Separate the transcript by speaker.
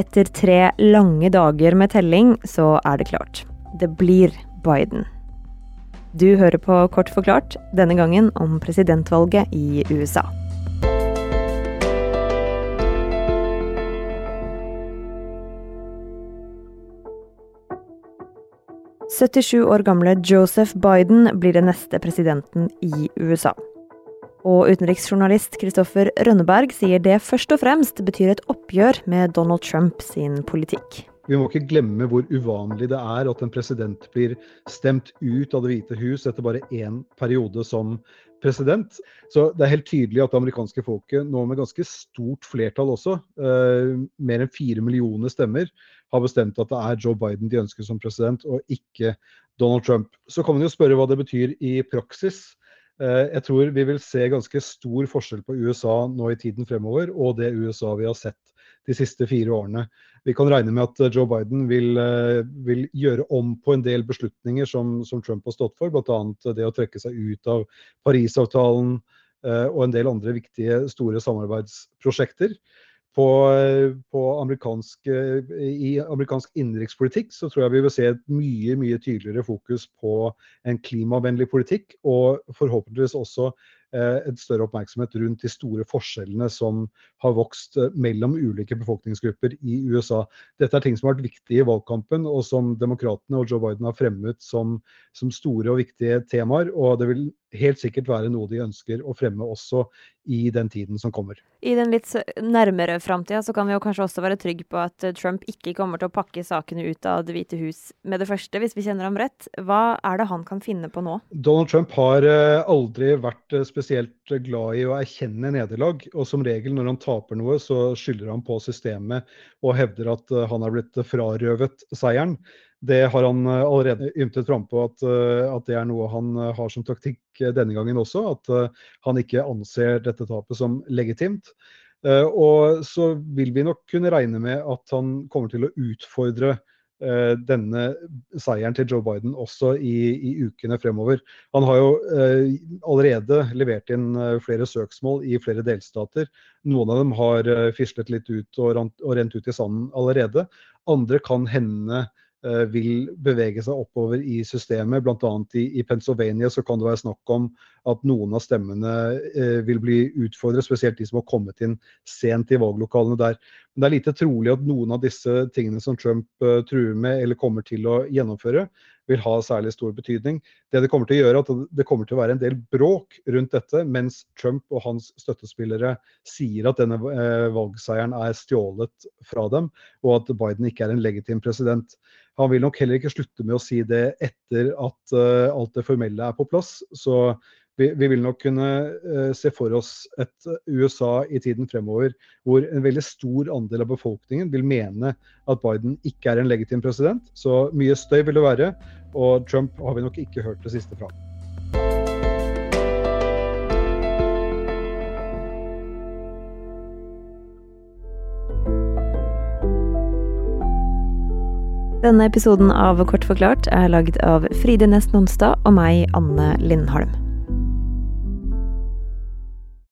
Speaker 1: Etter tre lange dager med telling, så er det klart. Det blir Biden. Du hører på Kort forklart, denne gangen om presidentvalget i USA. «77 år gamle Joseph Biden blir den neste presidenten i USA. Og utenriksjournalist Kristoffer Rønneberg sier det først og fremst betyr et oppgjør med Donald Trump sin politikk.
Speaker 2: Vi må ikke glemme hvor uvanlig det er at en president blir stemt ut av Det hvite hus etter bare én periode som president. Så det er helt tydelig at det amerikanske folket, nå med ganske stort flertall også, eh, mer enn fire millioner stemmer, har bestemt at det er Joe Biden de ønsker som president, og ikke Donald Trump. Så kan man jo spørre hva det betyr i praksis. Eh, jeg tror vi vil se ganske stor forskjell på USA nå i tiden fremover, og det USA vi har sett de siste fire årene. Vi kan regne med at Joe Biden vil, eh, vil gjøre om på en del beslutninger som, som Trump har stått for, bl.a. det å trekke seg ut av Parisavtalen eh, og en del andre viktige store samarbeidsprosjekter på, på amerikansk, I amerikansk innenrikspolitikk så tror jeg vi vil se et mye mye tydeligere fokus på en klimavennlig politikk, og forhåpentligvis også Eh, en større oppmerksomhet rundt de store forskjellene som har vokst eh, mellom ulike befolkningsgrupper i USA. Dette er ting som har vært viktige i valgkampen, og som demokratene og Joe Biden har fremmet som, som store og viktige temaer. Og det vil helt sikkert være noe de ønsker å fremme også i den tiden som kommer.
Speaker 1: I den litt nærmere framtida så kan vi jo kanskje også være trygge på at eh, Trump ikke kommer til å pakke sakene ut av Det hvite hus med det første, hvis vi kjenner ham rett. Hva er det han kan finne på nå?
Speaker 2: Donald Trump har aldri vært spesielt spesielt glad i å erkjenne nederlag. Og som regel når han taper noe, så skylder han på systemet og hevder at eh, han er blitt frarøvet seieren. Det har han eh, allerede ymtet frampå at, eh, at det er noe han har som taktikk denne gangen også. At han ikke anser dette tapet som legitimt. Og så vil vi nok kunne regne med at han kommer til å utfordre denne seieren til Joe Biden også i, i ukene fremover. Han har jo eh, allerede levert inn eh, flere søksmål i flere delstater. Noen av dem har eh, fislet litt ut og, rent, og rent ut i sanden allerede. Andre kan hende Eh, vil bevege seg oppover i systemet. Bl.a. I, i Pennsylvania så kan det være snakk om at noen av stemmene eh, vil bli utfordret, spesielt de som har kommet inn sent i valglokalene der. Men det er lite trolig at noen av disse tingene som Trump eh, truer med eller kommer til å gjennomføre, vil ha særlig stor betydning. Det det kommer til å gjøre, at det kommer til å være en del bråk rundt dette, mens Trump og hans støttespillere sier at denne eh, valgseieren er stjålet fra dem, og at Biden ikke er en legitim president. Han vil nok heller ikke slutte med å si det etter at uh, alt det formelle er på plass. Så vi, vi, vil nok kunne uh, se for oss et USA i tiden fremover hvor en veldig stor andel av befolkningen vil mene at Biden ikke er en legitim president. Så mye støy vil det være. Og Trump har vi nok ikke hørt det siste fra.
Speaker 1: Denne episoden av Kort forklart er lagd av Fride Næss Nonstad og meg, Anne Lindholm.